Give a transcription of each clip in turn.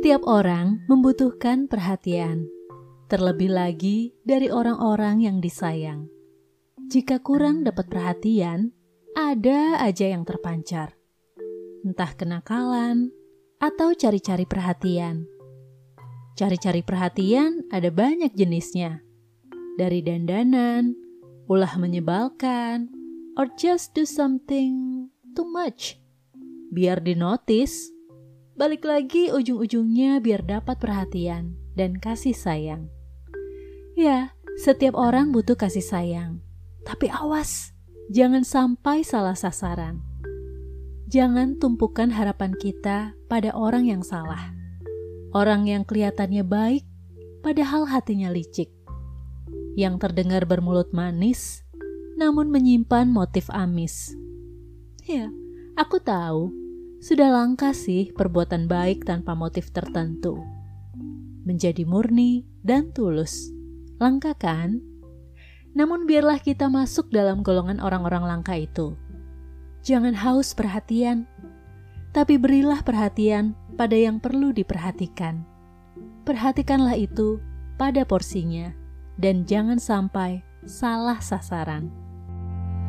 Setiap orang membutuhkan perhatian, terlebih lagi dari orang-orang yang disayang. Jika kurang dapat perhatian, ada aja yang terpancar. Entah kenakalan atau cari-cari perhatian. Cari-cari perhatian ada banyak jenisnya. Dari dandanan, ulah menyebalkan, or just do something too much. Biar dinotis, balik lagi ujung-ujungnya biar dapat perhatian dan kasih sayang. Ya, setiap orang butuh kasih sayang. Tapi awas, jangan sampai salah sasaran. Jangan tumpukan harapan kita pada orang yang salah. Orang yang kelihatannya baik, padahal hatinya licik. Yang terdengar bermulut manis, namun menyimpan motif amis. Ya, aku tahu, sudah langka sih perbuatan baik tanpa motif tertentu. Menjadi murni dan tulus. Langka kan? Namun biarlah kita masuk dalam golongan orang-orang langka itu. Jangan haus perhatian, tapi berilah perhatian pada yang perlu diperhatikan. Perhatikanlah itu pada porsinya, dan jangan sampai salah sasaran.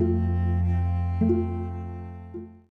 thank you